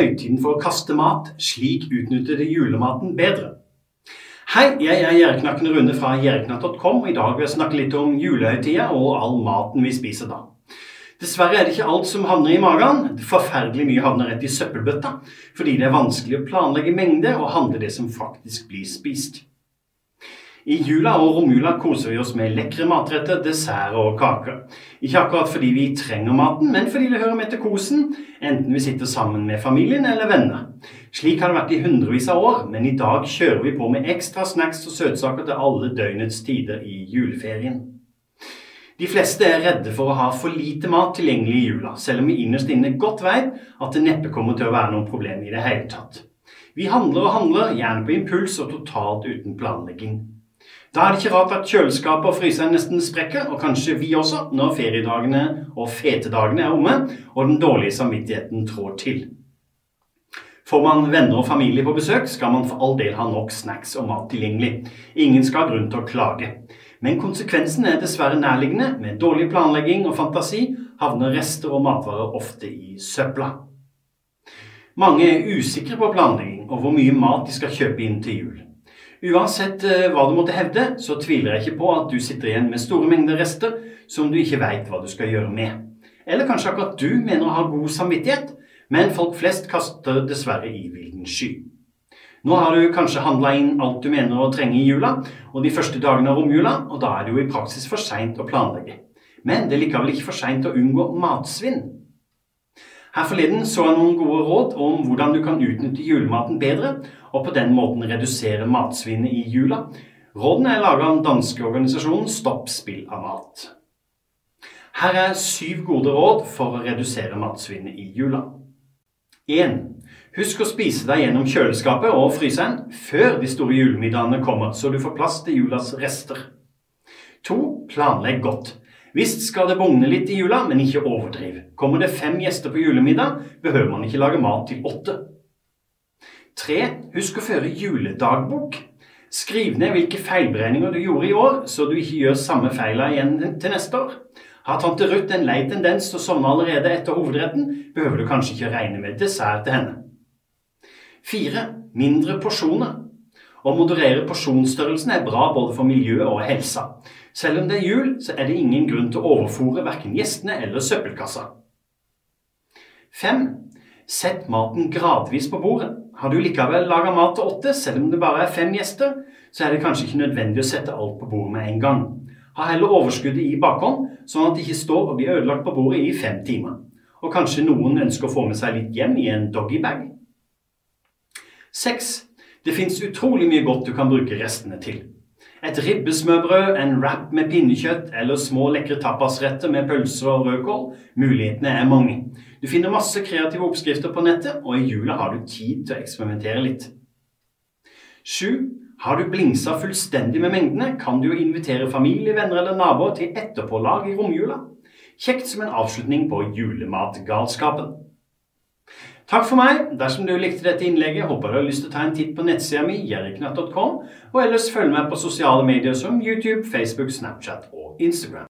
høytiden for å kaste mat. Slik utnytter de julematen bedre. Hei, jeg er Gjerdeknakken Rune fra gjerdeknatt.com, og i dag vil jeg snakke litt om julehøytida og all maten vi spiser da. Dessverre er det ikke alt som havner i magen. Forferdelig mye havner rett i søppelbøtta, fordi det er vanskelig å planlegge mengde og handle det som faktisk blir spist. I jula og romjula koser vi oss med lekre matretter, dessert og kaker. Ikke akkurat fordi vi trenger maten, men fordi det hører med til kosen, enten vi sitter sammen med familien eller venner. Slik har det vært i hundrevis av år, men i dag kjører vi på med ekstra snacks og søtsaker til alle døgnets tider i juleferien. De fleste er redde for å ha for lite mat tilgjengelig i jula, selv om vi innerst inne godt vet at det neppe kommer til å være noe problem i det hele tatt. Vi handler og handler, gjerne på impuls og totalt uten planlegging. Da er det ikke rart at kjøleskapet og fryseren nesten sprekker, og kanskje vi også, når feriedagene og fetedagene er omme og den dårlige samvittigheten trår til. Får man venner og familie på besøk, skal man for all del ha nok snacks og mat tilgjengelig. Ingen skal ha grunn til å klage. Men konsekvensen er dessverre nærliggende. Med dårlig planlegging og fantasi havner rester og matvarer ofte i søpla. Mange er usikre på planlegging og hvor mye mat de skal kjøpe inn til jul. Uansett eh, hva du måtte hevde, så tviler jeg ikke på at du sitter igjen med store mengder rester som du ikke veit hva du skal gjøre med. Eller kanskje akkurat du mener å ha god samvittighet, men folk flest kaster dessverre i vilden sky. Nå har du kanskje handla inn alt du mener å trenge i jula, og de første dagene av romjula, og da er det jo i praksis for seint å planlegge. Men det er likevel ikke for seint å unngå matsvinn. Her forleden så jeg noen gode råd om hvordan du kan utnytte julematen bedre, og på den måten redusere matsvinnet i jula. Rådene er laga av den danske organisasjonen Stopp spill av mat. Her er syv gode råd for å redusere matsvinnet i jula. 1. Husk å spise deg gjennom kjøleskapet og fryseren før de store julemiddagene kommer, så du får plass til julas rester. 2. Planlegg godt. Visst skal det bugne litt i jula, men ikke overdriv. Kommer det fem gjester på julemiddag, behøver man ikke lage mat til åtte. 3. Husk å føre juledagbok. Skriv ned hvilke feilberegninger du gjorde i år, så du ikke gjør samme feila igjen til neste år. Har tante Ruth en lei tendens til å sovne allerede etter hovedretten, behøver du kanskje ikke regne med dessert til henne. 4. Mindre porsjoner. Å moderere porsjonsstørrelsen er bra både for miljøet og helsa. Selv om det er jul, så er det ingen grunn til å overfòre verken gjestene eller søppelkassa. 5. Sett maten gradvis på bordet. Har du likevel laga mat til åtte, selv om det bare er fem gjester, så er det kanskje ikke nødvendig å sette alt på bordet med en gang. Ha heller overskuddet i bakhånd, sånn at det ikke står og blir ødelagt på bordet i fem timer. Og kanskje noen ønsker å få med seg litt hjem i en doggybag. 6. Det fins utrolig mye godt du kan bruke restene til. Et ribbesmørbrød, en wrap med pinnekjøtt eller små lekre tapasretter med pølser og rødkål. Mulighetene er mange. Du finner masse kreative oppskrifter på nettet, og i jula har du tid til å eksperimentere litt. 7. Har du blingsa fullstendig med mengdene, kan du jo invitere familie, venner eller naboer til etterpålag i romjula. Kjekt som en avslutning på julematgalskapen. Takk for meg. Dersom du likte dette innlegget, håper du har lyst til å ta en titt på nettsida mi, jerriknatt.com, og ellers følg meg på sosiale medier som YouTube, Facebook, Snapchat og Instagram.